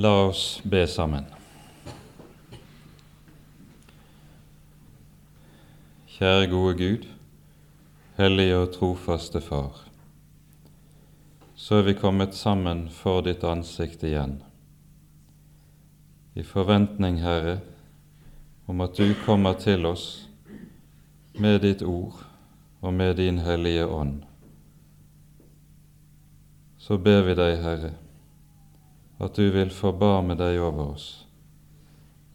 La oss be sammen. Kjære gode Gud, hellige og trofaste Far. Så er vi kommet sammen for ditt ansikt igjen, i forventning, Herre, om at du kommer til oss med ditt ord og med din Hellige Ånd. Så ber vi deg, Herre, at du vil forbarme deg over oss.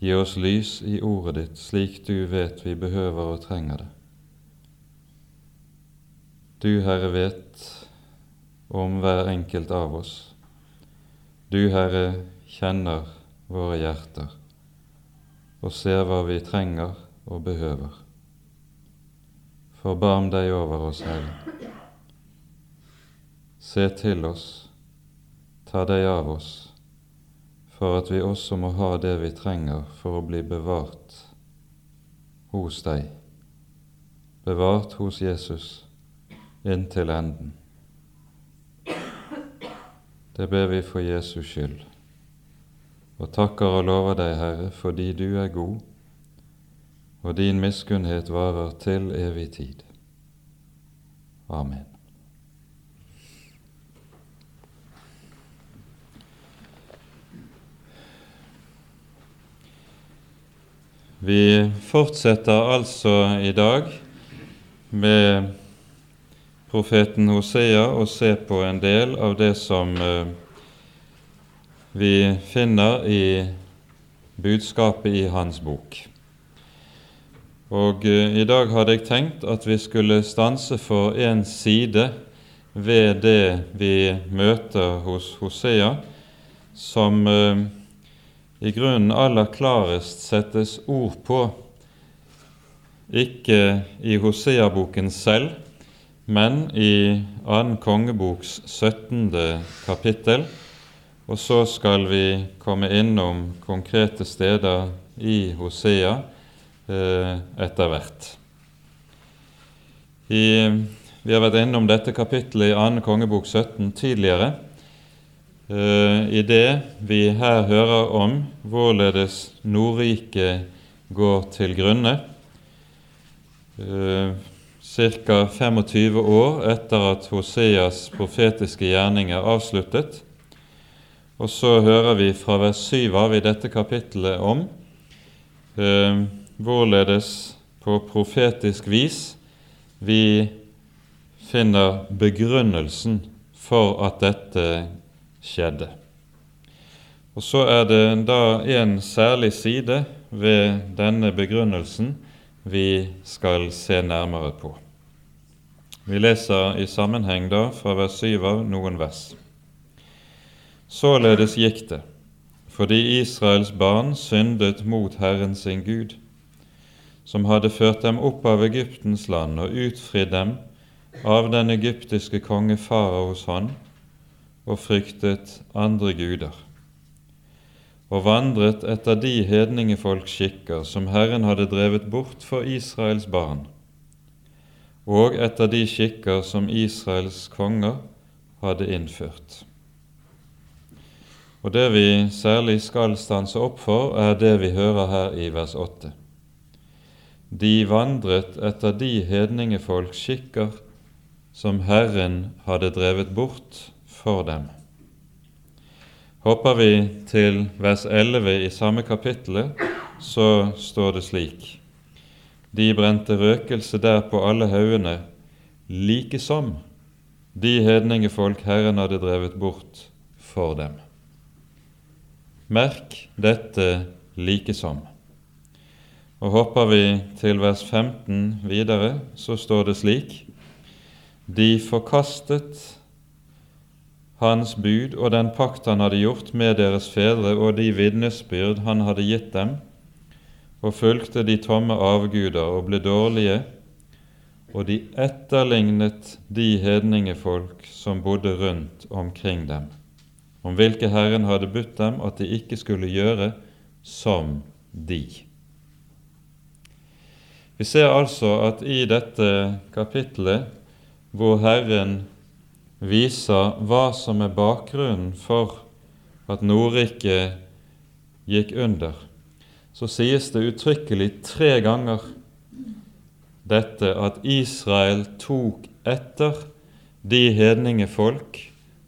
Gi oss lys i ordet ditt, slik du vet vi behøver og trenger det. Du, Herre, vet om hver enkelt av oss. Du, Herre, kjenner våre hjerter og ser hva vi trenger og behøver. Forbarm deg over oss, Herre. Se til oss, ta deg av oss for at vi også må ha det vi trenger for å bli bevart hos deg, bevart hos Jesus inntil enden. Det ber vi for Jesus skyld, og takker og lover deg, Herre, fordi du er god, og din miskunnhet varer til evig tid. Amen. Vi fortsetter altså i dag med profeten Hosea og se på en del av det som eh, vi finner i budskapet i hans bok. Og eh, I dag hadde jeg tenkt at vi skulle stanse for en side ved det vi møter hos Hosea, som eh, i grunnen aller klarest settes ord på, ikke i Hosea-boken selv, men i annen kongeboks 17. kapittel. Og så skal vi komme innom konkrete steder i Hosea eh, etter hvert. Vi har vært innom dette kapittelet i annen kongebok 17 tidligere. Eh, i det vi her hører om hvorledes Nordriket går til grunne. Eh, Ca. 25 år etter at Hoseas profetiske gjerning er avsluttet. Og så hører vi fra vers 7 av i dette kapittelet om eh, hvorledes på profetisk vis vi finner begrunnelsen for at dette skjedde. Og Så er det da en særlig side ved denne begrunnelsen vi skal se nærmere på. Vi leser i sammenheng da fra vers 7 av noen vers. Således gikk det, fordi Israels barn syndet mot Herren sin Gud, som hadde ført dem opp av Egyptens land og utfridd dem av den egyptiske konge faraos hånd, og fryktet andre guder, og vandret etter de hedningefolks skikker som Herren hadde drevet bort for Israels barn, og etter de skikker som Israels konger hadde innført. Og Det vi særlig skal stanse opp for, er det vi hører her i vers 8. De vandret etter de hedningefolks skikker som Herren hadde drevet bort for dem. Hopper vi til vers 11 i samme kapittel, så står det slik De brente røkelse der på alle haugene, like som de hedningefolk Herren hadde drevet bort for dem. Merk dette like som. Og Hopper vi til vers 15 videre, så står det slik De forkastet hans bud og den pakt han hadde gjort med deres fedre, og de vitnesbyrd han hadde gitt dem, og fulgte de tomme avguder og ble dårlige, og de etterlignet de hedningefolk som bodde rundt omkring dem, om hvilke Herren hadde budt dem at de ikke skulle gjøre som de. Vi ser altså at i dette kapitlet hvor Herren viser hva som er bakgrunnen for at Nordriket gikk under, så sies det uttrykkelig tre ganger dette at Israel tok etter de hedninge folk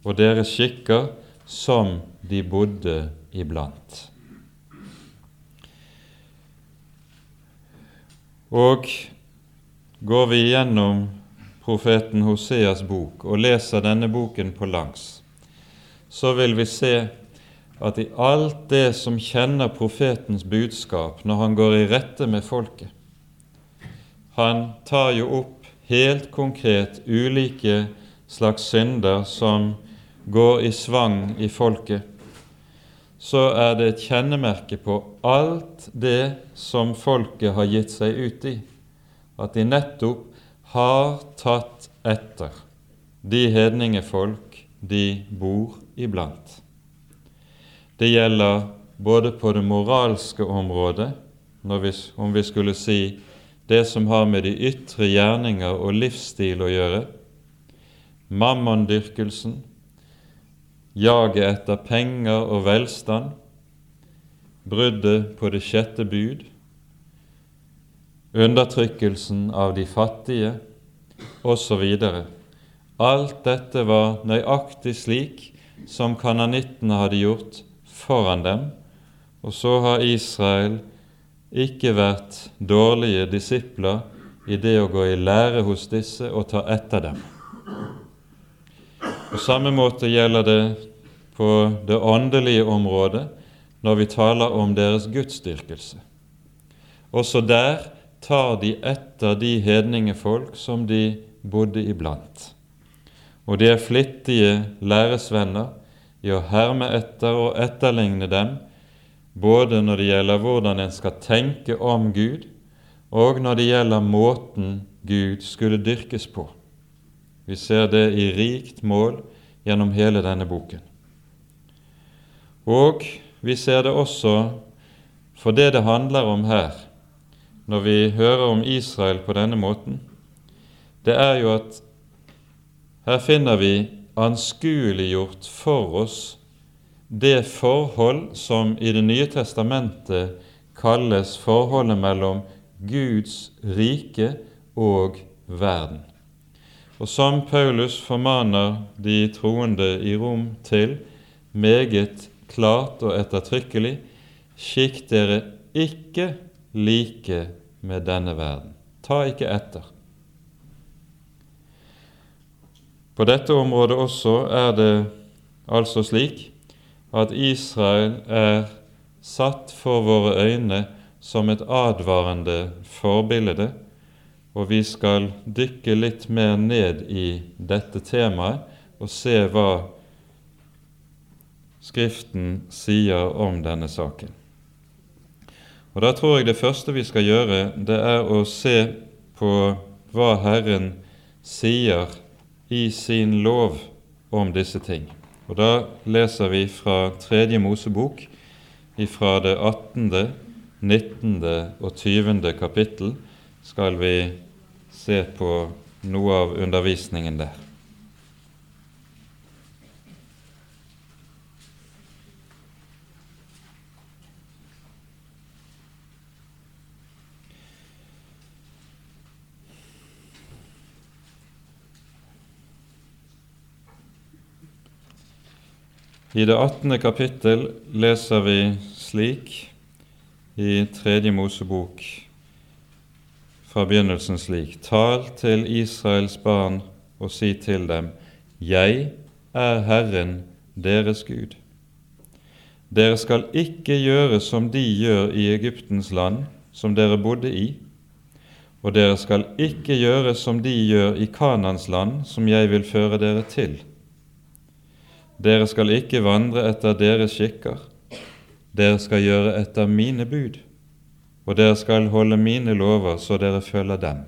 og deres skikker som de bodde iblant. Og går vi gjennom profeten Hoseas bok og leser denne boken på langs, så vil vi se at i alt det som kjenner profetens budskap når han går i rette med folket Han tar jo opp helt konkret ulike slags synder som går i svang i folket, så er det et kjennemerke på alt det som folket har gitt seg ut i, at de nettopp har tatt etter de hedningefolk de bor iblant. Det gjelder både på det moralske området, vi, om vi skulle si det som har med de ytre gjerninger og livsstil å gjøre, mammondyrkelsen, jaget etter penger og velstand, bruddet på det sjette bud, undertrykkelsen av de fattige osv. Alt dette var nøyaktig slik som kananittene hadde gjort foran dem, og så har Israel ikke vært dårlige disipler i det å gå i lære hos disse og ta etter dem. På samme måte gjelder det på det åndelige området når vi taler om deres gudsdyrkelse. Også der tar de etter de hedningefolk som de bodde iblant. Og de er flittige læresvenner i å herme etter og etterligne dem, både når det gjelder hvordan en skal tenke om Gud, og når det gjelder måten Gud skulle dyrkes på. Vi ser det i rikt mål gjennom hele denne boken. Og vi ser det også for det det handler om her, når vi hører om Israel på denne måten, det er jo at her finner vi anskueliggjort for oss det forhold som i Det nye testamentet kalles forholdet mellom Guds rike og verden. Og som Paulus formaner de troende i Rom til meget klart og ettertrykkelig, skikk dere ikke like med denne verden. Ta ikke etter. På dette området også er det altså slik at Israel er satt for våre øyne som et advarende forbilde, og vi skal dykke litt mer ned i dette temaet og se hva Skriften sier om denne saken. Og Da tror jeg det første vi skal gjøre, det er å se på hva Herren sier i sin lov om disse ting. Og Da leser vi fra Tredje Mosebok, fra det 18., 19. og 20. kapittel, skal vi se på noe av undervisningen der. I det 18. kapittel leser vi slik i Tredje Mosebok fra begynnelsen slik.: Tal til Israels barn og si til dem:" Jeg er Herren deres Gud. Dere skal ikke gjøre som de gjør i Egyptens land, som dere bodde i, og dere skal ikke gjøre som de gjør i Kanans land, som jeg vil føre dere til. Dere skal ikke vandre etter deres skikker, dere skal gjøre etter mine bud, og dere skal holde mine lover så dere følger dem.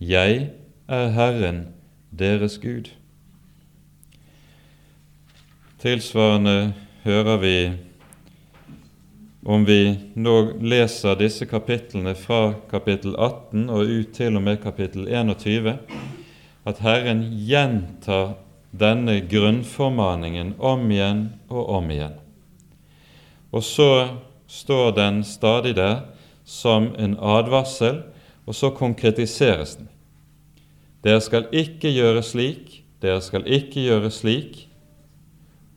Jeg er Herren deres Gud. Tilsvarende hører vi om vi nå leser disse kapitlene fra kapittel 18 og ut til og med kapittel 21, at Herren gjentar denne grunnformaningen om igjen og om igjen. Og så står den stadig der som en advarsel, og så konkretiseres den. Dere skal ikke gjøre slik, dere skal ikke gjøre slik.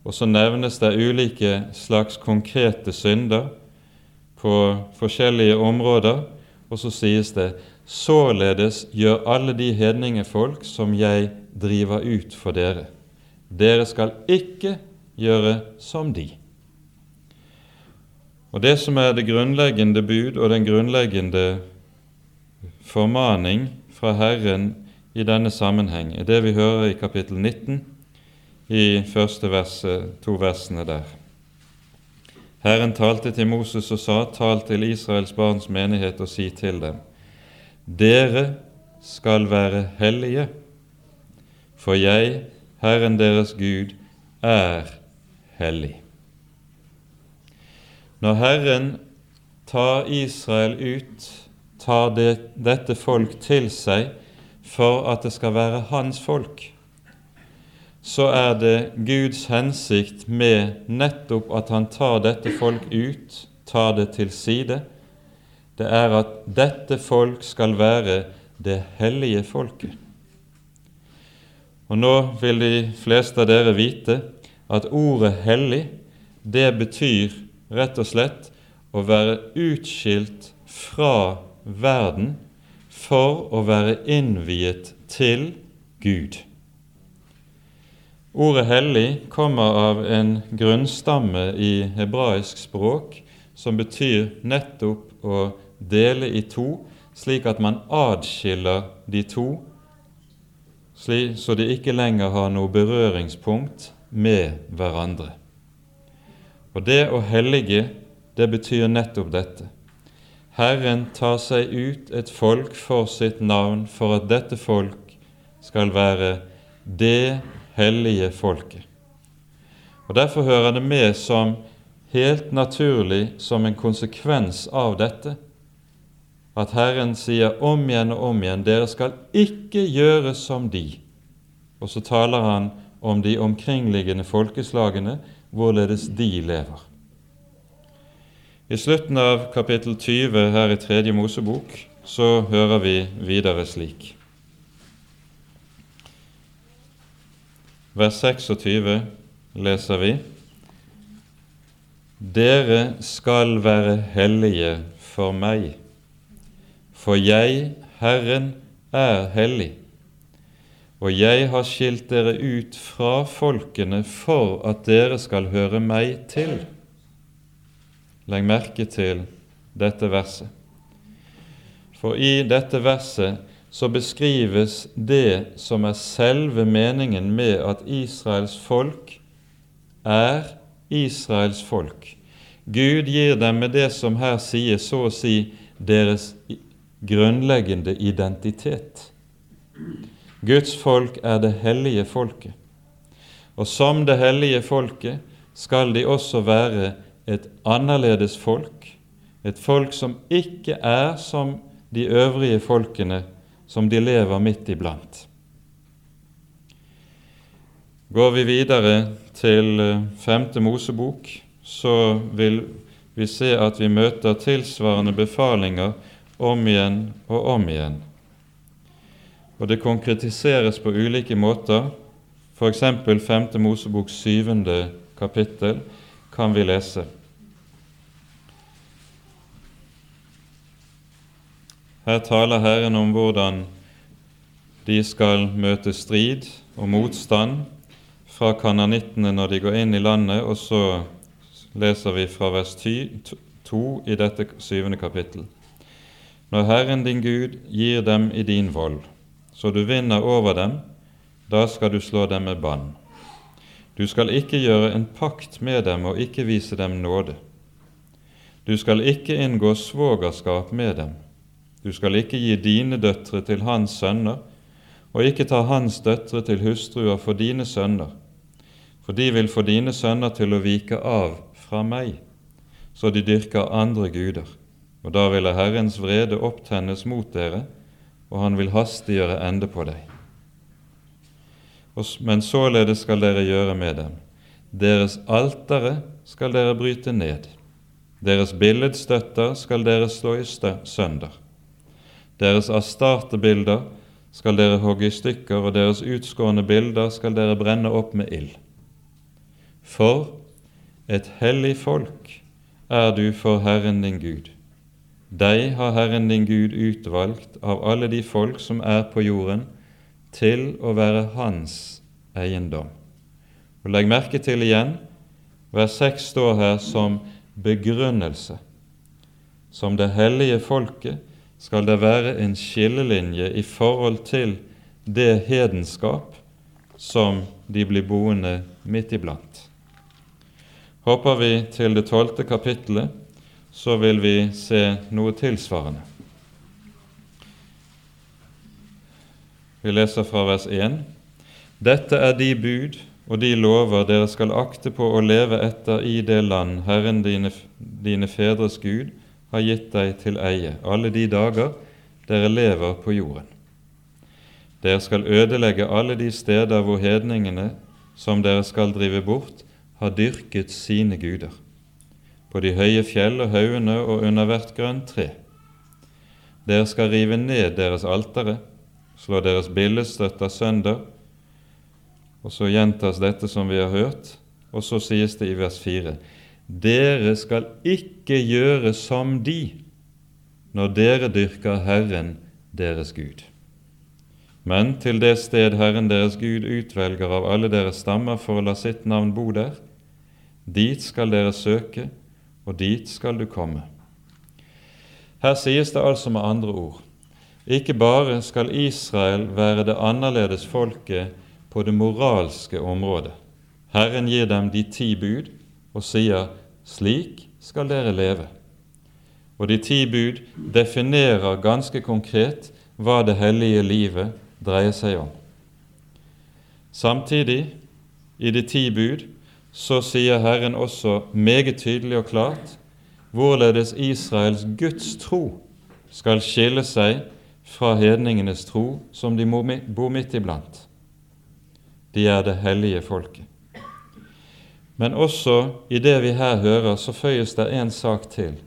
Og så nevnes det ulike slags konkrete synder på forskjellige områder, og så sies det således gjør alle de hedningefolk som jeg driver ut for dere. Dere skal ikke gjøre som de. Og Det som er det grunnleggende bud og den grunnleggende formaning fra Herren i denne sammenheng, er det vi hører i kapittel 19, i første verset, to versene der. Herren talte til Moses og sa, tal til Israels barns menighet og si til dem, dere skal være hellige, for jeg, Herren deres Gud, er hellig. Når Herren tar Israel ut, tar det, dette folk til seg for at det skal være hans folk, så er det Guds hensikt med nettopp at han tar dette folk ut, tar det til side, det er at dette folk skal være det hellige folket. Og Nå vil de fleste av dere vite at ordet 'hellig' det betyr rett og slett å være utskilt fra verden for å være innviet til Gud. Ordet 'hellig' kommer av en grunnstamme i hebraisk språk som betyr nettopp å dele i to, slik at man adskiller de to, så de ikke lenger har noe berøringspunkt med hverandre. Og det å hellige, det betyr nettopp dette. Herren tar seg ut et folk for sitt navn, for at dette folk skal være det hellige folket. Og Derfor hører det med som helt naturlig som en konsekvens av dette at Herren sier om igjen og om igjen dere skal ikke gjøre som de. Og så taler han om de omkringliggende folkeslagene hvorledes de lever. I slutten av kapittel 20 her i Tredje Mosebok så hører vi videre slik. Vers 26 leser vi Dere skal være hellige for meg, for jeg, Herren, er hellig og jeg har skilt dere ut fra folkene for at dere skal høre meg til. Legg merke til dette verset. For i dette verset så beskrives det som er selve meningen med at Israels folk er Israels folk. Gud gir dem med det som her sier, så å si deres grunnleggende identitet. Guds folk er det hellige folket, og som det hellige folket skal de også være et annerledes folk, et folk som ikke er som de øvrige folkene som de lever midt iblant. Går vi videre til eh, femte Mosebok, så vil vi se at vi møter tilsvarende befalinger om igjen og om igjen og det konkretiseres på ulike måter. F.eks. 5. Mosebok 7. kapittel kan vi lese. Her taler Herren om hvordan de skal møte strid og motstand fra kananittene når de går inn i landet, og så leser vi fra vers 2 i dette syvende kapittel. Når Herren din Gud gir dem i din vold, så du vinner over dem, da skal du slå dem med bann. Du skal ikke gjøre en pakt med dem og ikke vise dem nåde. Du skal ikke inngå svogerskap med dem. Du skal ikke gi dine døtre til hans sønner, og ikke ta hans døtre til hustruer for dine sønner, for de vil få dine sønner til å vike av fra meg, så de dyrker andre guder. Og da ville Herrens vrede opptennes mot dere, og han vil hastiggjøre ende på deg. men således skal dere gjøre med dem. Deres altere skal dere bryte ned. Deres billedstøtter skal dere slå i sønder. Deres astartebilder skal dere hogge i stykker, og deres utskårne bilder skal dere brenne opp med ild. For et hellig folk er du for Herren din Gud. Deg har Herren din Gud utvalgt av alle de folk som er på jorden, til å være hans eiendom. Og Legg merke til igjen, vers 6 står her som begrunnelse. Som det hellige folket skal det være en skillelinje i forhold til det hedenskap som de blir boende midt iblant. Hopper vi til det tolvte kapittelet, så vil vi se noe tilsvarende. Vi leser fra vers 1. Dette er de bud og de lover dere skal akte på å leve etter i det land Herren dine, dine fedres Gud har gitt deg til eie, alle de dager dere lever på jorden. Dere skal ødelegge alle de steder hvor hedningene som dere skal drive bort, har dyrket sine guder på de høye fjell og haugene og under hvert grønt tre. Dere skal rive ned deres altere, slå deres billedstøtter sønder. Og så gjentas dette som vi har hørt, og så sies det i vers 4.: Dere skal ikke gjøre som de når dere dyrker Herren deres Gud. Men til det sted Herren deres Gud utvelger av alle deres stammer for å la sitt navn bo der, dit skal dere søke og dit skal du komme. Her sies det altså med andre ord ikke bare skal Israel være det annerledes folket på det moralske området. Herren gir dem de ti bud og sier 'slik skal dere leve'. Og de ti bud definerer ganske konkret hva det hellige livet dreier seg om. Samtidig, i de ti bud, så sier Herren også meget tydelig og klart hvorledes Israels Guds tro skal skille seg fra hedningenes tro som de bor midt iblant. De er det hellige folket. Men også i det vi her hører, så føyes det en sak til.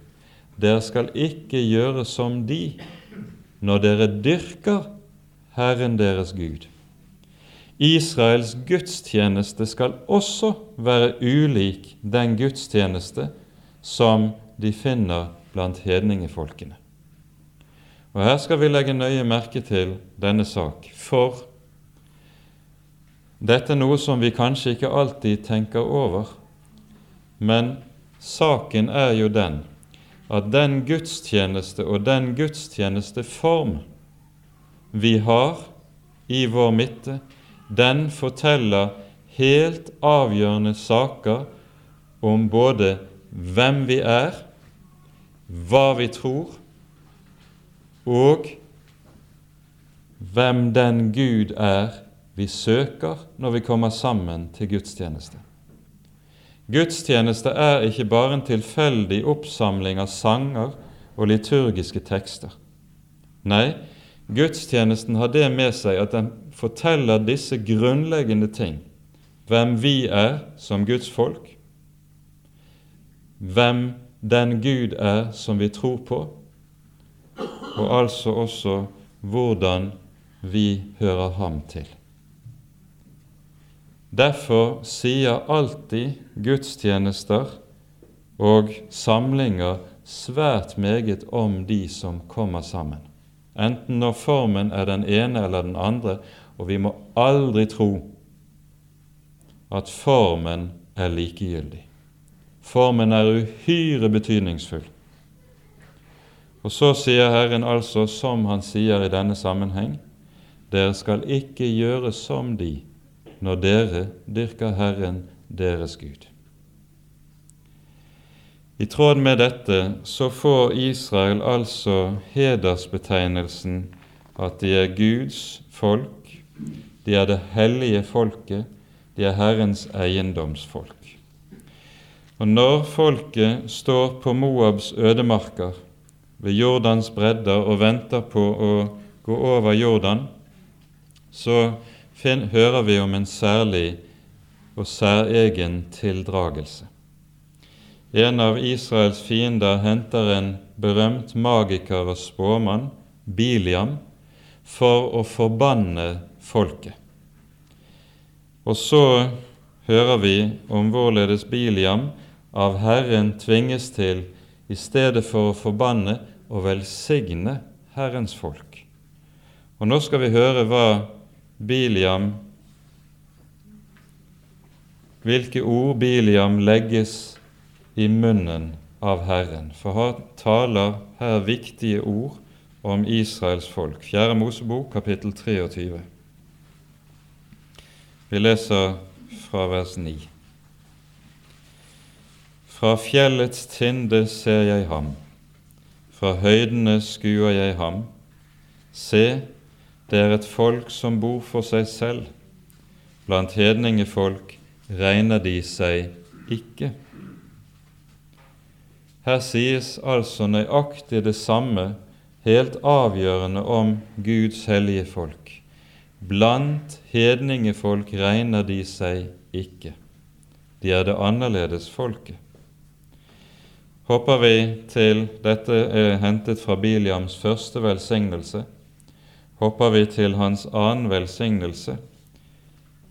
Dere skal ikke gjøre som de når dere dyrker Herren deres Gud. Israels gudstjeneste skal også være ulik den gudstjeneste som de finner blant hedningefolkene. Og Her skal vi legge nøye merke til denne sak, for dette er noe som vi kanskje ikke alltid tenker over, men saken er jo den at den gudstjeneste og den gudstjenesteform vi har i vår midte, den forteller helt avgjørende saker om både hvem vi er, hva vi tror, og hvem den Gud er vi søker når vi kommer sammen til gudstjeneste. Gudstjeneste er ikke bare en tilfeldig oppsamling av sanger og liturgiske tekster. Nei, gudstjenesten har det med seg at den forteller disse grunnleggende ting. Hvem vi er som Guds folk, hvem den Gud er som vi tror på, og altså også hvordan vi hører ham til. Derfor sier alltid gudstjenester og samlinger svært meget om de som kommer sammen, enten når formen er den ene eller den andre, og vi må aldri tro at formen er likegyldig. Formen er uhyre betydningsfull. Og så sier Herren altså, som han sier i denne sammenheng, dere skal ikke gjøre som de når dere dyrker Herren deres Gud. I tråd med dette så får Israel altså hedersbetegnelsen at de er Guds folk de er det hellige folket, de er Herrens eiendomsfolk. Og når folket står på Moabs ødemarker, ved Jordans bredder, og venter på å gå over Jordan, så hører vi om en særlig og særegen tildragelse. En av Israels fiender henter en berømt magiker og spåmann, Biliam, for å forbanne folket. Og så hører vi om hvorledes Biliam av Herren tvinges til, i stedet for å forbanne, å velsigne Herrens folk. Og nå skal vi høre hva Biliam hvilke ord Biliam legges i munnen av Herren, for han taler her viktige ord om Israels folk. Fjerde Mosebok, kapittel 23. Vi leser fra vers 9. Fra fjellets tinde ser jeg ham, fra høydene skuer jeg ham. Se, det er et folk som bor for seg selv. Blant hedningefolk regner de seg ikke. Her sies altså nøyaktig det samme, helt avgjørende om Guds hellige folk. Blant hedningefolk regner de seg ikke. De er det annerledes folket. Hopper vi til Dette er hentet fra Biliams første velsignelse. Hopper vi til hans annen velsignelse,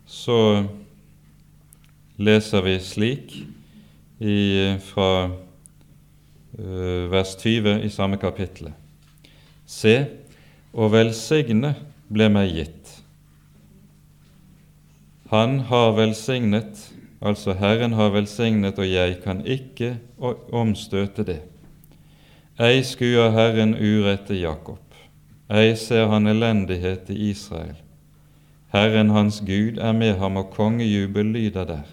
så leser vi slik i, fra uh, vers 20 i samme kapittel. Se, og velsigne ble meg gitt. Han har velsignet, altså Herren har velsignet, og jeg kan ikke omstøte det. Ei skuer Herren urett i Jakob, ei ser han elendighet i Israel. Herren hans Gud er med ham, og kongejubel lyder der.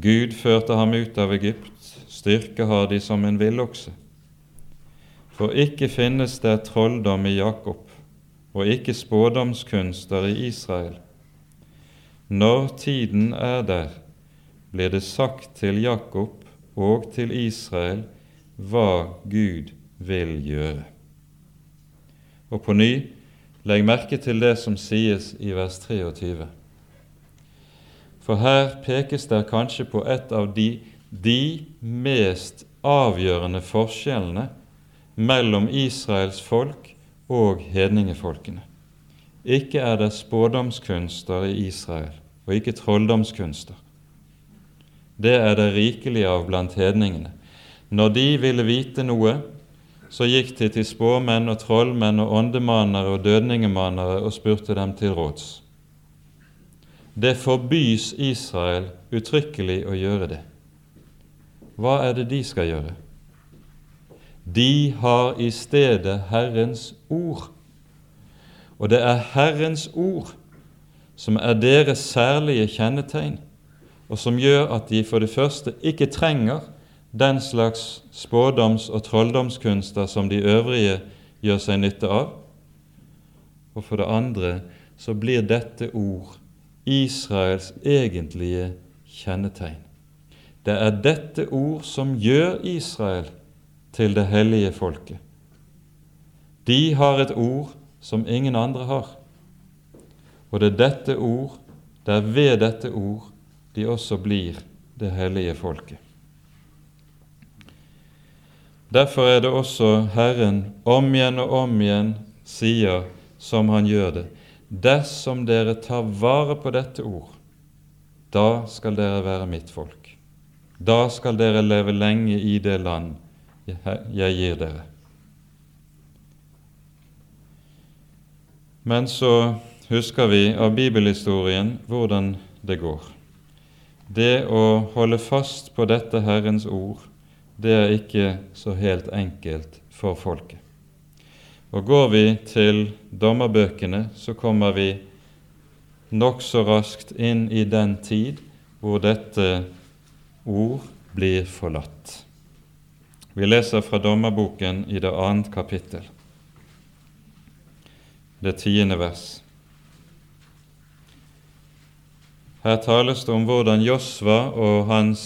Gud førte ham ut av Egypt, styrke har de som en villokse. For ikke finnes det trolldom i Jakob, og ikke spådomskunster i Israel. Når tiden er der, blir det sagt til Jakob og til Israel hva Gud vil gjøre. Og på ny, legg merke til det som sies i vers 23. For her pekes det kanskje på et av de, de mest avgjørende forskjellene mellom Israels folk og hedningefolkene. Ikke er det spådomskunster i Israel, og ikke trolldomskunster. Det er det rikelig av blant hedningene. Når de ville vite noe, så gikk de til spåmenn og trollmenn og åndemanere og dødningemanere og spurte dem til råds. Det forbys Israel uttrykkelig å gjøre det. Hva er det de skal gjøre? De har i stedet Herrens ord. Og det er Herrens ord som er deres særlige kjennetegn, og som gjør at de for det første ikke trenger den slags spådoms- og trolldomskunster som de øvrige gjør seg nytte av, og for det andre så blir dette ord Israels egentlige kjennetegn. Det er dette ord som gjør Israel til det hellige folket. De har et ord som ingen andre har, og det er dette ord, det er ved dette ord de også blir det hellige folket. Derfor er det også Herren om igjen og om igjen sier som han gjør det. Dersom dere tar vare på dette ord, da skal dere være mitt folk. Da skal dere leve lenge i det land jeg gir dere. Men så husker vi av bibelhistorien hvordan det går. Det å holde fast på dette Herrens ord, det er ikke så helt enkelt for folket. Og Går vi til dommerbøkene, så kommer vi nokså raskt inn i den tid hvor dette ord blir forlatt. Vi leser fra dommerboken i det annet kapittel, det tiende vers. Her tales det om hvordan Josva og hans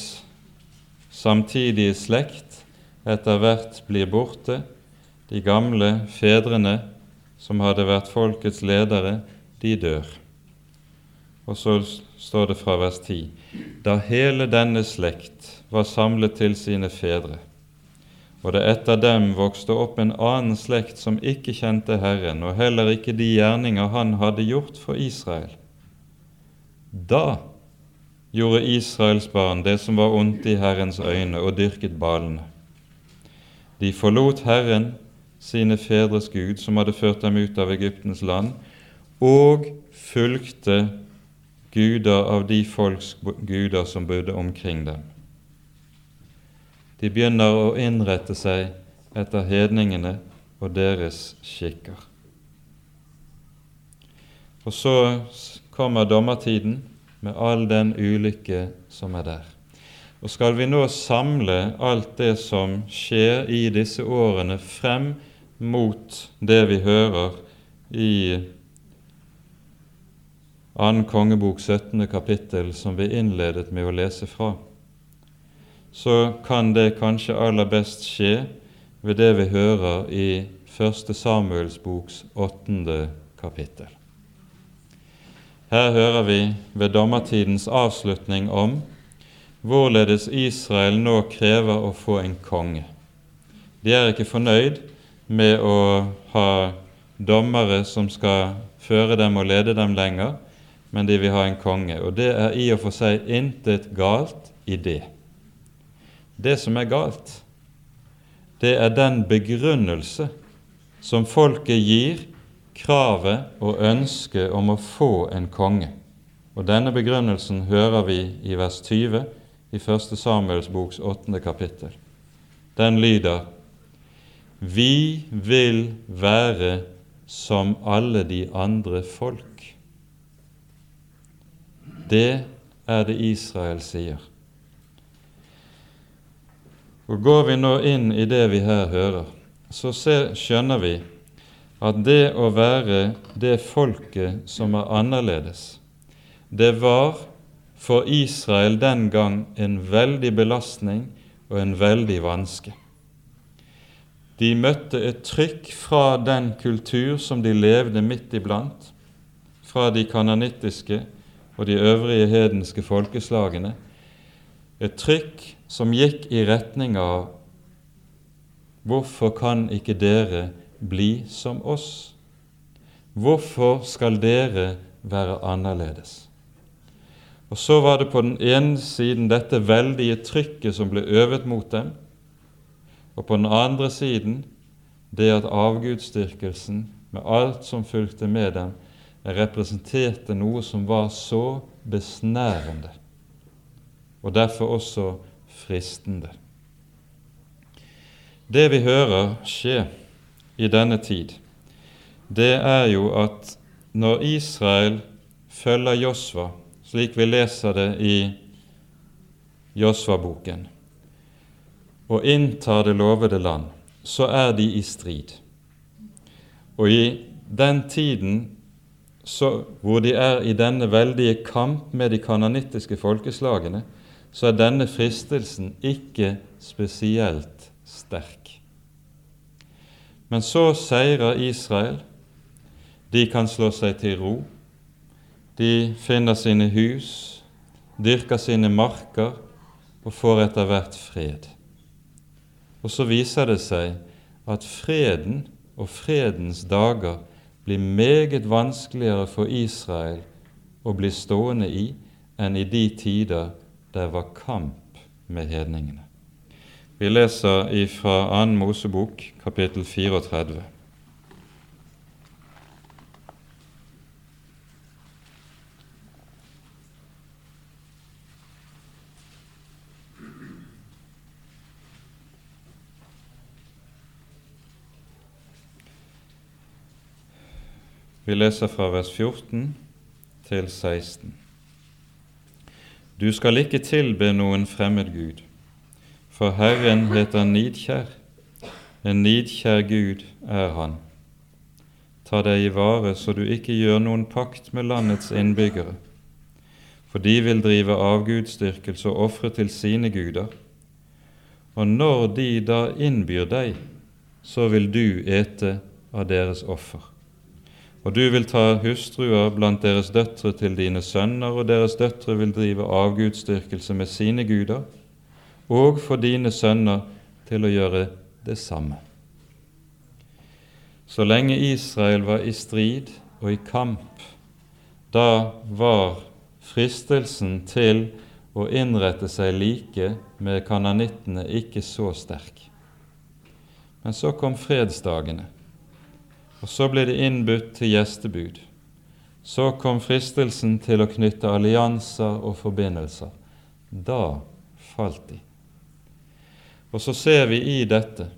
samtidige slekt etter hvert blir borte, de gamle fedrene som hadde vært folkets ledere, de dør. Og så står det fra vers 10.: Da hele denne slekt var samlet til sine fedre, og det etter dem vokste opp en annen slekt som ikke kjente Herren, og heller ikke de gjerninger Han hadde gjort for Israel. Da gjorde Israels barn det som var ondt i Herrens øyne, og dyrket balene. De forlot Herren, sine fedres Gud, som hadde ført dem ut av Egyptens land, og fulgte guder av de folks guder som bodde omkring dem. De begynner å innrette seg etter hedningene og deres skikker. Og så kommer dommertiden med all den ulykke som er der. Og skal vi nå samle alt det som skjer i disse årene frem mot det vi hører i 2. kongebok 17. kapittel, som vi innledet med å lese fra, så kan det kanskje aller best skje ved det vi hører i 1. Samuels boks 8. kapittel. Her hører vi ved dommertidens avslutning om hvorledes Israel nå krever å få en konge. De er ikke fornøyd med å ha dommere som skal føre dem og lede dem lenger, men de vil ha en konge. Og det er i og for seg intet galt i det. Det som er galt, det er den begrunnelse som folket gir kravet og ønsket om å få en konge. Og Denne begrunnelsen hører vi i vers 20 i 1. Samuels boks 8. kapittel. Den lyder Vi vil være som alle de andre folk. Det er det Israel sier. Og Går vi nå inn i det vi her hører, så skjønner vi at det å være det folket som er annerledes, det var for Israel den gang en veldig belastning og en veldig vanske. De møtte et trykk fra den kultur som de levde midt iblant, fra de kananittiske og de øvrige hedenske folkeslagene, et trykk som gikk i retning av Hvorfor kan ikke dere bli som oss. Hvorfor skal dere være annerledes? Og Så var det på den ene siden dette veldige trykket som ble øvet mot dem, og på den andre siden det at avgudsdyrkelsen, med alt som fulgte med dem, representerte noe som var så besnærende, og derfor også fristende. Det vi hører skje, i denne tid, det er jo at når Israel følger Josva, slik vi leser det i Josva-boken, og inntar det lovede land, så er de i strid. Og i den tiden så, hvor de er i denne veldige kamp med de kanonittiske folkeslagene, så er denne fristelsen ikke spesielt sterk. Men så seirer Israel. De kan slå seg til ro. De finner sine hus, dyrker sine marker og får etter hvert fred. Og så viser det seg at freden og fredens dager blir meget vanskeligere for Israel å bli stående i enn i de tider der var kamp med hedningene. Vi leser fra 2. Mosebok, kapittel 34. Vi leser fra vers 14 til 16. Du skal ikke tilbe noen fremmed Gud for Herren heter nidkjær, en nidkjær Gud er Han. Ta deg i vare så du ikke gjør noen pakt med landets innbyggere, for de vil drive avgudsdyrkelse og ofre til sine guder. Og når de da innbyr deg, så vil du ete av deres offer. Og du vil ta hustruer blant deres døtre til dine sønner, og deres døtre vil drive avgudsdyrkelse med sine guder, og få dine sønner til å gjøre det samme. Så lenge Israel var i strid og i kamp, da var fristelsen til å innrette seg like med kananittene ikke så sterk. Men så kom fredsdagene, og så ble det innbudt til gjestebud. Så kom fristelsen til å knytte allianser og forbindelser. Da falt de. Og så ser vi i dette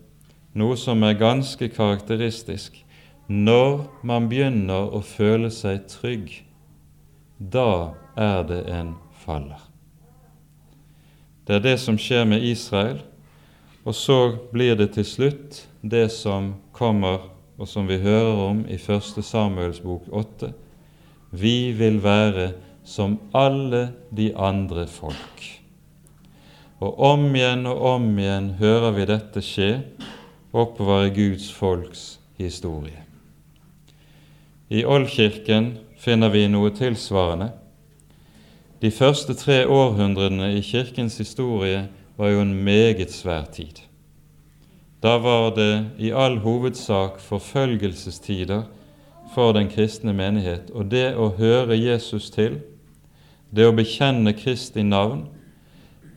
noe som er ganske karakteristisk. Når man begynner å føle seg trygg, da er det en faller. Det er det som skjer med Israel, og så blir det til slutt det som kommer, og som vi hører om i 1. Samuels bok 8. Vi vil være som alle de andre folk. Og om igjen og om igjen hører vi dette skje oppover Guds folks historie. I Oldkirken finner vi noe tilsvarende. De første tre århundrene i Kirkens historie var jo en meget svær tid. Da var det i all hovedsak forfølgelsestider for den kristne menighet, og det å høre Jesus til, det å bekjenne Kristi navn,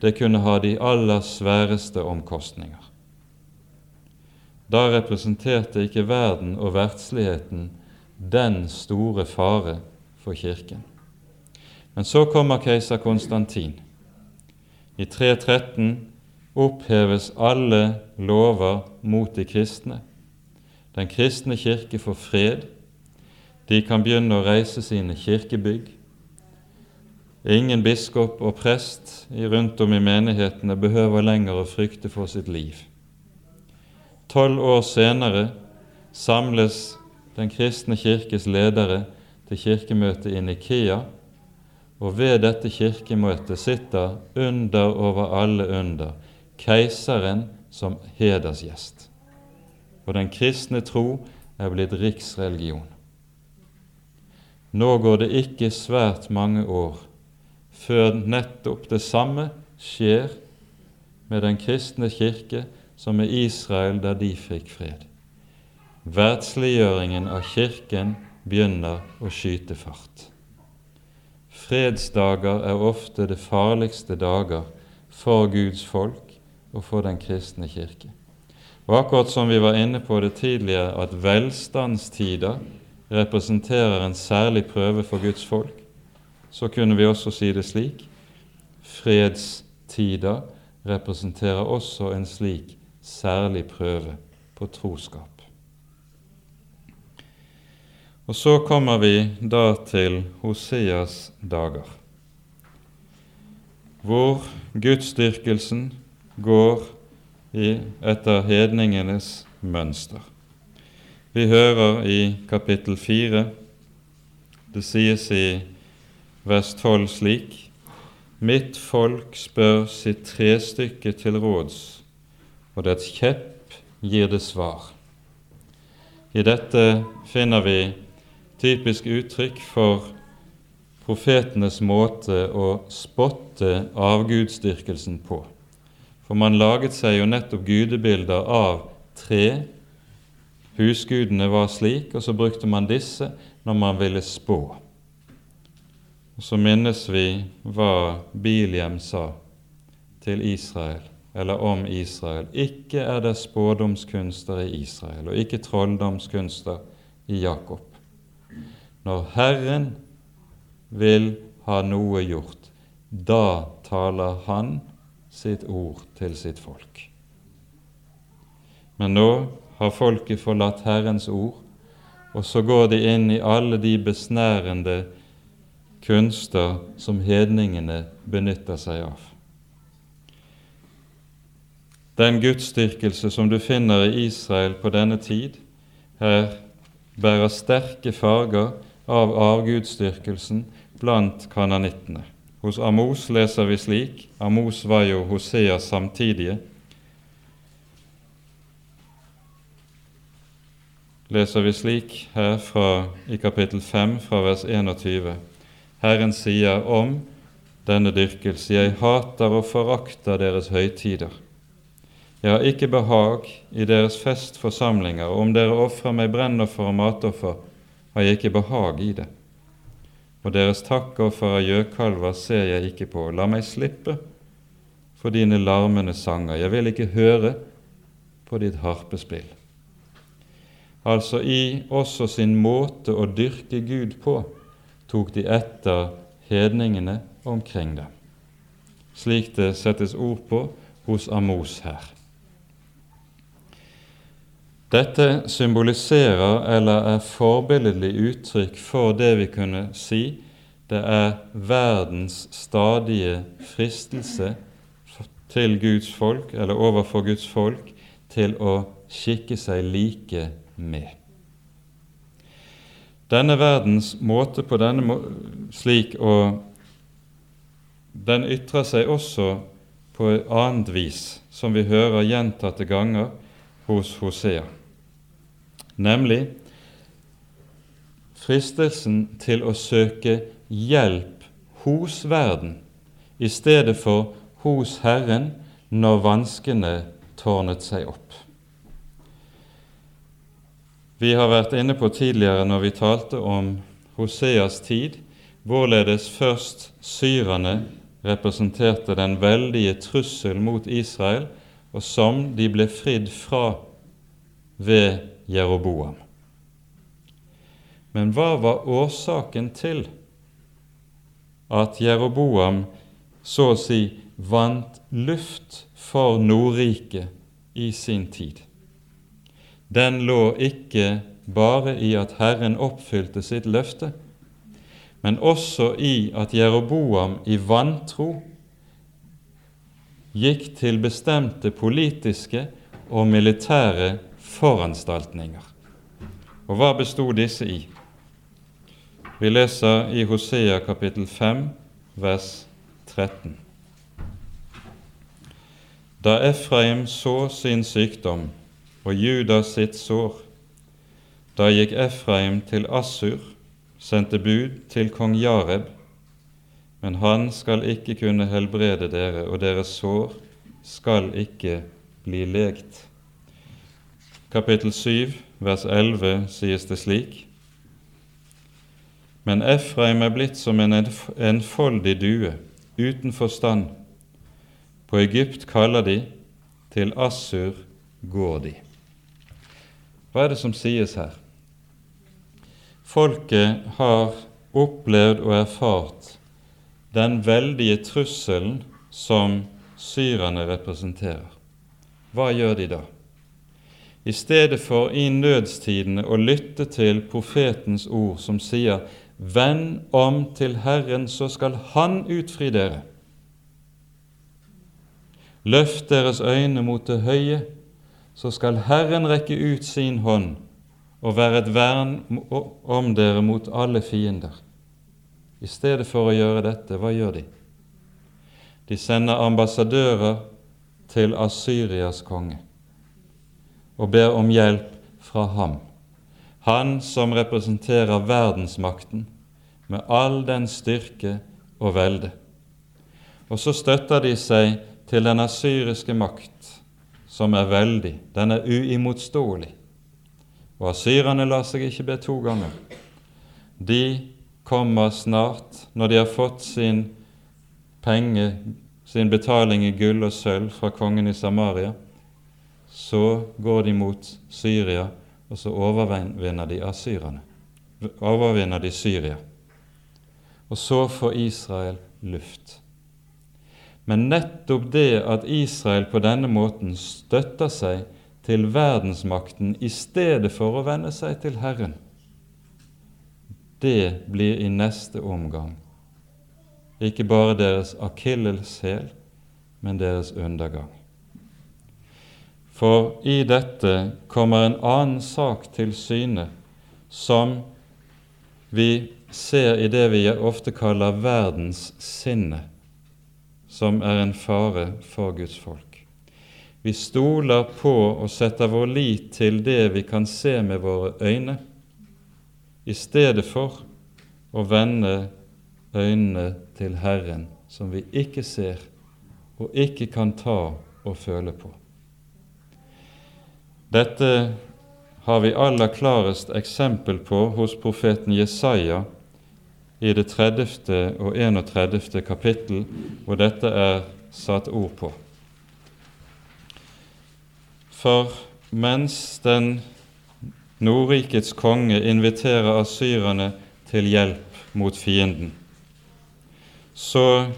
det kunne ha de aller sværeste omkostninger. Da representerte ikke verden og verdsligheten den store fare for Kirken. Men så kommer keiser Konstantin. I 313 oppheves alle lover mot de kristne. Den kristne kirke får fred. De kan begynne å reise sine kirkebygg. Ingen biskop og prest rundt om i menighetene behøver lenger å frykte for sitt liv. Tolv år senere samles Den kristne kirkes ledere til kirkemøte i Nikea, og ved dette kirkemøtet sitter under over alle under keiseren som hedersgjest. Og den kristne tro er blitt riksreligion. Nå går det ikke svært mange år før nettopp det samme skjer med den kristne kirke som med Israel da de fikk fred. Verdsliggjøringen av Kirken begynner å skyte fart. Fredsdager er ofte det farligste dager for Guds folk og for den kristne kirke. Og akkurat som vi var inne på det tidligere, at velstandstider representerer en særlig prøve for Guds folk, så kunne vi også si det slik fredstider representerer også en slik særlig prøve på troskap. Og så kommer vi da til Hoseas dager, hvor gudsdyrkelsen går i, etter hedningenes mønster. Vi hører i kapittel 4, det sies i vers 12 slik Mitt folk spør sitt trestykke til råds, og dets kjepp gir det svar. I dette finner vi typisk uttrykk for profetenes måte å spotte avgudsdyrkelsen på. For man laget seg jo nettopp gudebilder av tre. Husgudene var slik, og så brukte man disse når man ville spå. Og så minnes vi hva Biliam sa til Israel, eller om Israel. Ikke er det spådomskunster i Israel, og ikke trolldomskunster i Jakob. Når Herren vil ha noe gjort, da taler Han sitt ord til sitt folk. Men nå har folket forlatt Herrens ord, og så går de inn i alle de besnærende kunster som hedningene benytter seg av. Den gudsdyrkelse som du finner i Israel på denne tid, her bærer sterke farger av avgudsdyrkelsen blant kananittene. Hos Amos leser vi slik Amos var jo Hoseas samtidige. leser vi slik her fra, i kapittel 5 fra vers 21. Herren sier om denne dyrkelse, jeg hater og forakter deres høytider. Jeg har ikke behag i deres festforsamlinger, og om dere ofrer meg brennoffer og matoffer, har jeg ikke behag i det. Og deres takkoffer av gjøkalver ser jeg ikke på. La meg slippe for dine larmende sanger. Jeg vil ikke høre på ditt harpespill altså i også sin måte å dyrke Gud på, tok de etter hedningene omkring dem, slik det settes ord på hos Amos her. Dette symboliserer eller er forbilledlig uttrykk for det vi kunne si det er verdens stadige fristelse til Guds folk, eller overfor Guds folk, til å skikke seg like med. Denne verdens måte på denne må slik å Den ytrer seg også på et annet vis, som vi hører gjentatte ganger hos Hosea, nemlig fristelsen til å søke hjelp hos verden i stedet for hos Herren når vanskene tårnet seg opp. Vi har vært inne på tidligere når vi talte om Hoseas tid, hvorledes først syrerne representerte den veldige trussel mot Israel, og som de ble fridd fra ved Jeroboam. Men hva var årsaken til at Jeroboam så å si vant luft for Nordriket i sin tid? den lå ikke bare i at Herren oppfylte sitt løfte, men også i at Jeroboam i vantro gikk til bestemte politiske og militære foranstaltninger. Og hva bestod disse i? Vi leser i Hosea kapittel 5, vers 13. Da Efraim så sin sykdom, og Judas sitt sår. Da gikk Efraim til Assur, sendte bud til kong Jareb, men han skal ikke kunne helbrede dere, og deres sår skal ikke bli legt. Kapittel 7, vers 11 sies det slik:" Men Efraim er blitt som en enfoldig due, uten forstand. På Egypt kaller de, til Assur går de. Hva er det som sies her? Folket har opplevd og erfart den veldige trusselen som syrerne representerer. Hva gjør de da? I stedet for i nødstidene å lytte til profetens ord som sier:" Vend om til Herren, så skal Han utfri dere. Løft deres øyne mot det høye, så skal Herren rekke ut sin hånd og være et vern om dere mot alle fiender. I stedet for å gjøre dette, hva gjør de? De sender ambassadører til Asyrias konge og ber om hjelp fra ham, han som representerer verdensmakten med all den styrke og velde. Og så støtter de seg til den asyriske makt som er veldig, den er uimotståelig. Og asyrerne lar seg ikke be to ganger. De kommer snart, når de har fått sin penge, sin betaling i gull og sølv fra kongen i Samaria, så går de mot Syria, og så overvinner de asyrene. Overvinner de Syria. Og så får Israel luft. Men nettopp det at Israel på denne måten støtter seg til verdensmakten i stedet for å vende seg til Herren, det blir i neste omgang ikke bare deres akilleshæl, men deres undergang. For i dette kommer en annen sak til syne som vi ser i det vi ofte kaller verdens sinne som er en fare for Guds folk. Vi stoler på og setter vår lit til det vi kan se med våre øyne, i stedet for å vende øynene til Herren, som vi ikke ser og ikke kan ta og føle på. Dette har vi aller klarest eksempel på hos profeten Jesaja i det 30. og 31. kapittel, hvor dette er satt ord på. For mens den Nordrikets konge inviterer asyrerne til hjelp mot fienden, så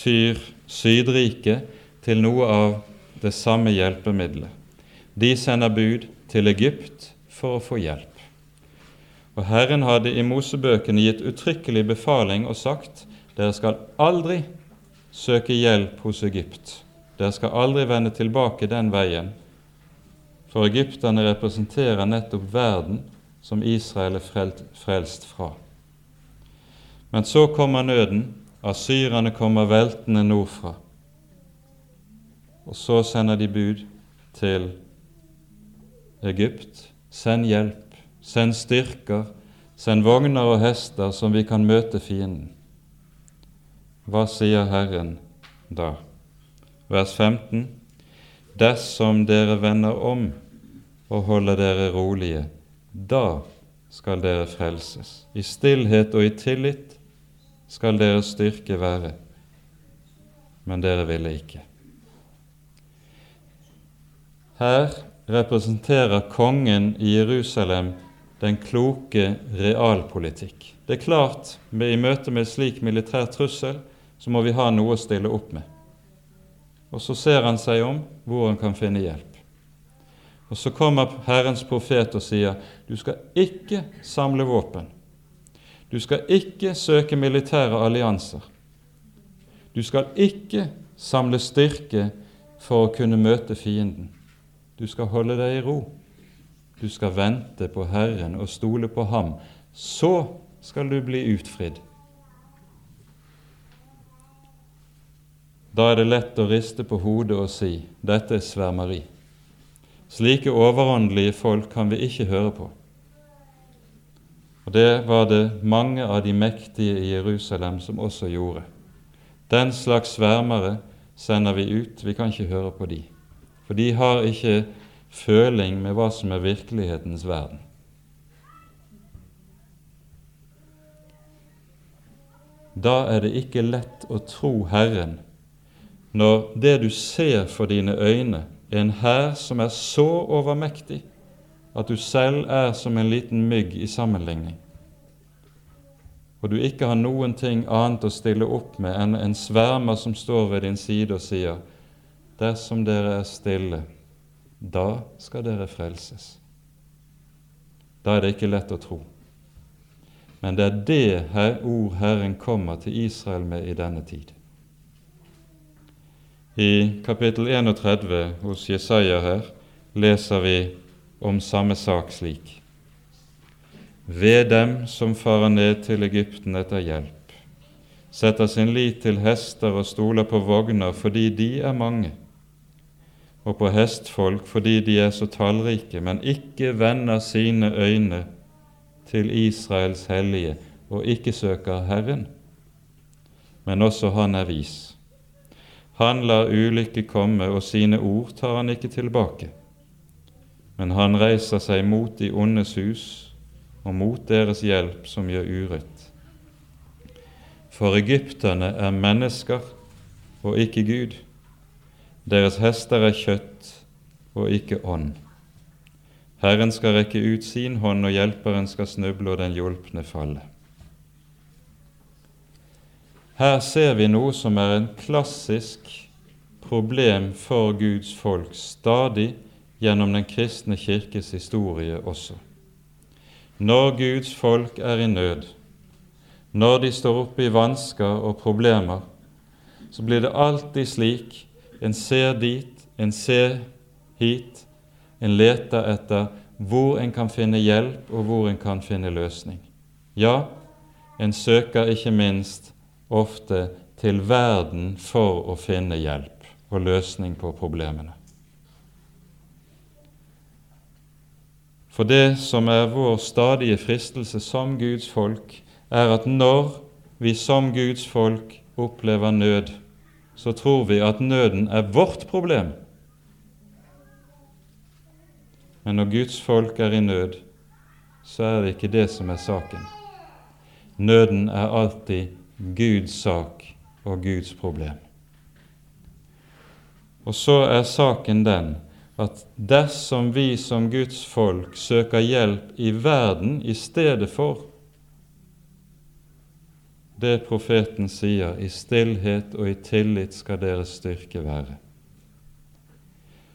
tyr Sydriket til noe av det samme hjelpemiddelet. De sender bud til Egypt for å få hjelp. Og Herren hadde i Mosebøkene gitt uttrykkelig befaling og sagt dere skal aldri søke hjelp hos Egypt. Dere skal aldri vende tilbake den veien for egypterne representerer nettopp verden som Israel er frelst fra. Men så kommer nøden, asyrerne kommer veltende nordfra. Og så sender de bud til Egypt. Send hjelp, send styrker, send vogner og hester, som vi kan møte fienden. Hva sier Herren da? Vers 15. Dersom dere vender om og holder dere rolige. Da skal dere frelses. I stillhet og i tillit skal deres styrke være. Men dere ville ikke. Her representerer kongen i Jerusalem den kloke realpolitikk. Det er klart, i møte med slik militær trussel så må vi ha noe å stille opp med. Og så ser han seg om hvor han kan finne hjelp. Og så kommer Herrens profet og sier du skal ikke samle våpen. Du skal ikke søke militære allianser. Du skal ikke samle styrke for å kunne møte fienden. Du skal holde deg i ro. Du skal vente på Herren og stole på Ham. Så skal du bli utfridd. Da er det lett å riste på hodet og si dette er svermeri. Slike overåndelige folk kan vi ikke høre på. Og Det var det mange av de mektige i Jerusalem som også gjorde. Den slags svermere sender vi ut, vi kan ikke høre på de. For de har ikke føling med hva som er virkelighetens verden. Da er det ikke lett å tro Herren når det du ser for dine øyne, er en hær som er så overmektig at du selv er som en liten mygg i sammenligning, og du ikke har noen ting annet å stille opp med enn en svermer som står ved din side og sier:" Dersom dere er stille, da skal dere frelses. Da er det ikke lett å tro. Men det er det her ord Herren kommer til Israel med i denne tid. I kapittel 31 hos Jesaja her leser vi om samme sak slik. Ved dem som farer ned til Egypten etter hjelp, setter sin lit til hester og stoler på vogner fordi de er mange, og på hestfolk fordi de er så tallrike, men ikke vender sine øyne til Israels hellige og ikke søker Herren. Men også han er vis han lar ulykke komme, og sine ord tar han ikke tilbake. Men han reiser seg mot de ondes hus og mot deres hjelp som gjør urett. For egypterne er mennesker og ikke Gud. Deres hester er kjøtt og ikke ånd. Herren skal rekke ut sin hånd, og hjelperen skal snuble og den hjulpne falle. Her ser vi noe som er en klassisk problem for Guds folk stadig gjennom den kristne kirkes historie også. Når Guds folk er i nød, når de står oppe i vansker og problemer, så blir det alltid slik en ser dit, en ser hit. En leter etter hvor en kan finne hjelp, og hvor en kan finne løsning. Ja, en søker ikke minst ofte til verden for å finne hjelp og løsning på problemene. For det som er vår stadige fristelse som Guds folk, er at når vi som Guds folk opplever nød, så tror vi at nøden er vårt problem. Men når Guds folk er i nød, så er det ikke det som er saken. Nøden er alltid Guds sak og Guds problem. Og så er saken den at dersom vi som Guds folk søker hjelp i verden i stedet for det profeten sier, i stillhet og i tillit skal deres styrke være,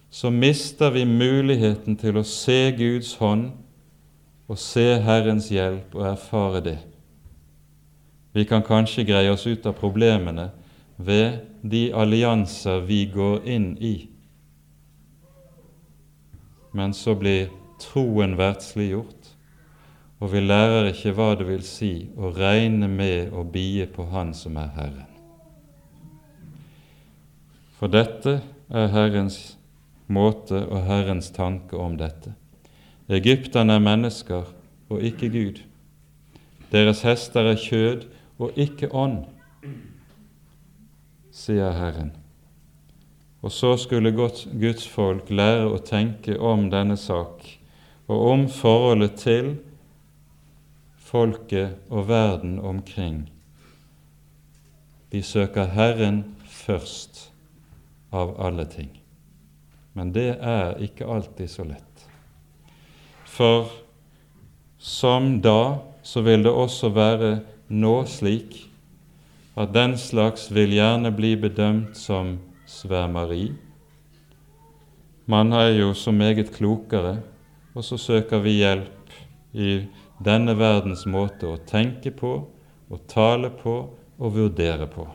så mister vi muligheten til å se Guds hånd og se Herrens hjelp og erfare det. Vi kan kanskje greie oss ut av problemene ved de allianser vi går inn i. Men så blir troen verdsliggjort, og vi lærer ikke hva det vil si å regne med å bie på Han som er Herren. For dette er Herrens måte og Herrens tanke om dette. Egypterne er mennesker og ikke Gud. Deres hester er kjød og ikke ånd, sier Herren. Og så skulle Guds folk lære å tenke om denne sak og om forholdet til folket og verden omkring. Vi søker Herren først av alle ting. Men det er ikke alltid så lett. For som da, så vil det også være nå slik at den slags vil gjerne bli bedømt som svermeri. Man er jo så meget klokere, og så søker vi hjelp i denne verdens måte å tenke på, å tale på og vurdere på.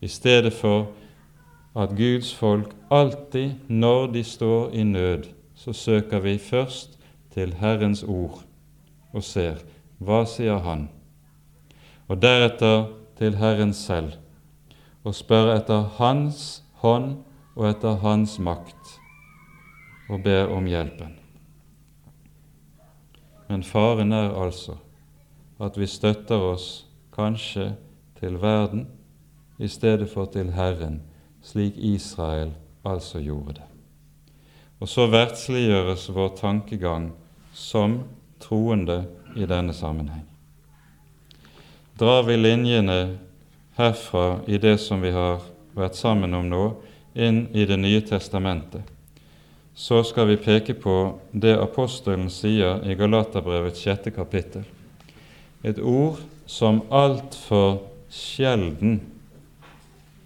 I stedet for at Guds folk alltid, når de står i nød, så søker vi først til Herrens ord og ser hva sier Han, og deretter til Herren selv og spør etter Hans hånd og etter Hans makt og ber om hjelpen. Men faren er altså at vi støtter oss kanskje til verden i stedet for til Herren, slik Israel altså gjorde det. Og så verdsliggjøres vår tankegang som troende i denne sammenheng. Drar vi linjene herfra i det som vi har vært sammen om nå, inn i Det nye testamentet, så skal vi peke på det apostelen sier i Galaterbrevets sjette kapittel. Et ord som altfor sjelden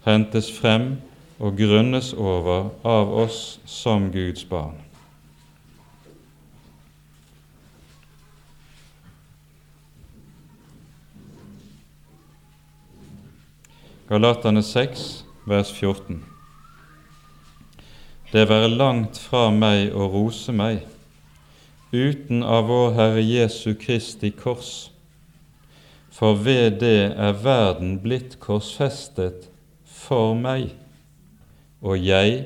hentes frem og grunnes over av oss som Guds barn. Galaterne 6, vers 14. Det være langt fra meg å rose meg uten av vår Herre Jesu Kristi kors, for ved det er verden blitt korsfestet for meg og jeg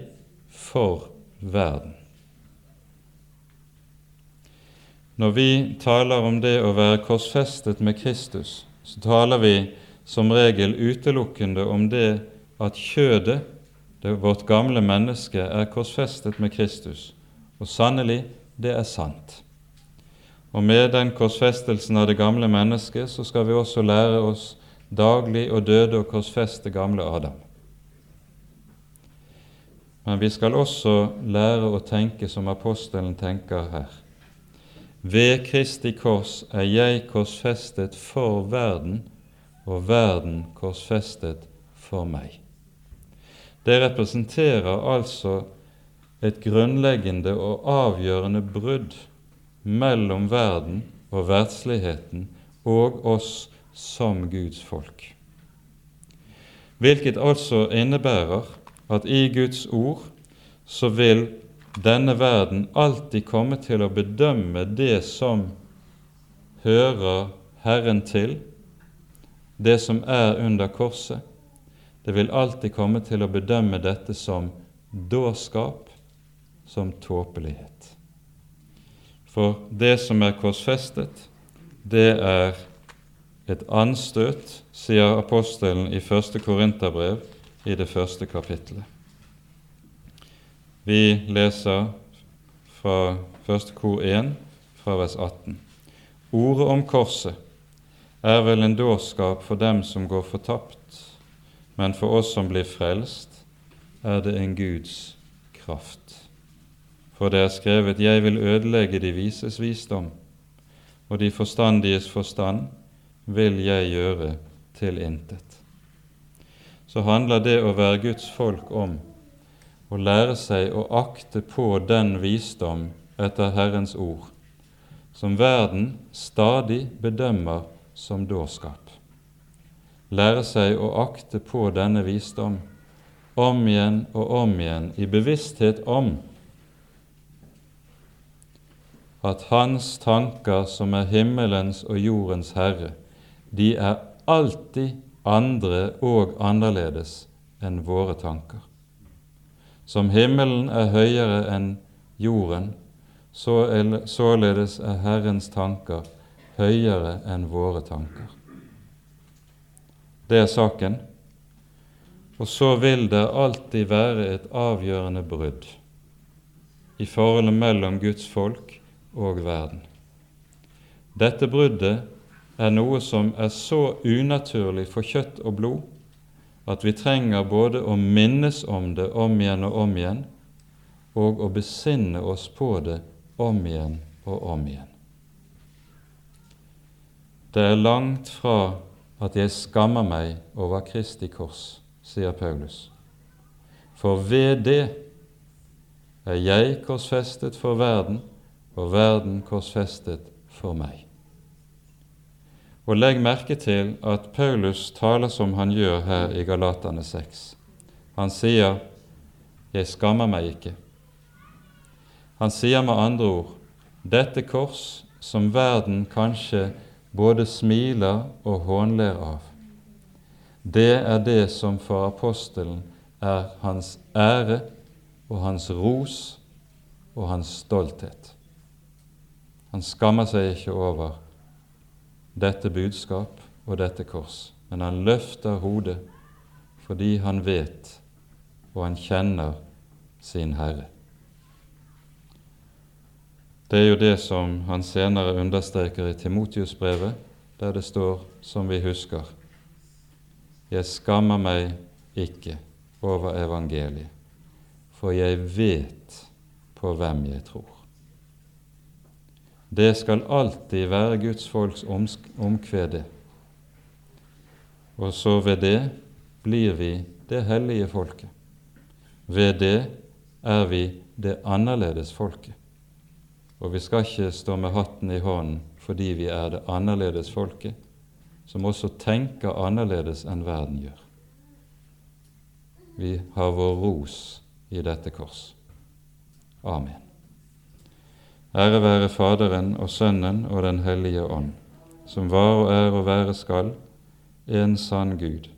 for verden. Når vi taler om det å være korsfestet med Kristus, så taler vi som regel utelukkende om det at kjødet, det vårt gamle menneske, er korsfestet med Kristus. Og sannelig, det er sant. Og med den korsfestelsen av det gamle mennesket så skal vi også lære oss daglig å døde og korsfeste gamle Adam. Men vi skal også lære å tenke som apostelen tenker her. Ved Kristi kors er jeg korsfestet for verden, og verden korsfestet for meg. Det representerer altså et grunnleggende og avgjørende brudd mellom verden og verdsligheten og oss som Guds folk. Hvilket altså innebærer at i Guds ord så vil denne verden alltid komme til å bedømme det som hører Herren til, det som er under korset. Det vil alltid komme til å bedømme dette som dårskap, som tåpelighet. For det som er korsfestet, det er et anstøt, sier apostelen i første Korinterbrev i det første kapittelet. Vi leser fra første kor 1, fra vers 18. Ordet om korset er vel en dårskap for dem som går fortapt, men for oss som blir frelst, er det en Guds kraft. For det er skrevet:" Jeg vil ødelegge de vises visdom, og de forstandiges forstand vil jeg gjøre til intet. Så handler det å være Guds folk om å lære seg å akte på den visdom etter Herrens ord, som verden stadig bedømmer som dårskap. Lære seg å akte på denne visdom om igjen og om igjen i bevissthet om at Hans tanker, som er himmelens og jordens herre, de er alltid andre og annerledes enn våre tanker. Som himmelen er høyere enn jorden, så således er Herrens tanker høyere enn våre tanker. Det er saken. Og så vil det alltid være et avgjørende brudd i forholdet mellom Guds folk og verden. Dette bruddet er noe som er så unaturlig for kjøtt og blod at vi trenger både å minnes om det om igjen og om igjen, og å besinne oss på det om igjen og om igjen. Det er langt fra at jeg skammer meg over Kristi kors, sier Paulus. For ved det er jeg korsfestet for verden, og verden korsfestet for meg. Og legg merke til at Paulus taler som han gjør her i Galatane 6. Han sier 'Jeg skammer meg ikke'. Han sier med andre ord 'Dette kors, som verden kanskje både smiler og hånler av. Det er det som for apostelen er hans ære og hans ros og hans stolthet. Han skammer seg ikke over dette budskap og dette kors, men han løfter hodet fordi han vet og han kjenner sin Herre. Det er jo det som han senere understreker i Timotius-brevet, der det står, som vi husker, Jeg skammer meg ikke over evangeliet, for jeg vet på hvem jeg tror. Det skal alltid være Guds folks omkvede. og så ved det blir vi det hellige folket. Ved det er vi det annerledes folket. Og vi skal ikke stå med hatten i hånden fordi vi er det annerledes folket, som også tenker annerledes enn verden gjør. Vi har vår ros i dette kors. Amen. Ære være Faderen og Sønnen og Den hellige ånd, som var og er og være skal, en sann Gud,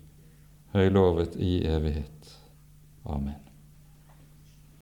høylovet i evighet. Amen.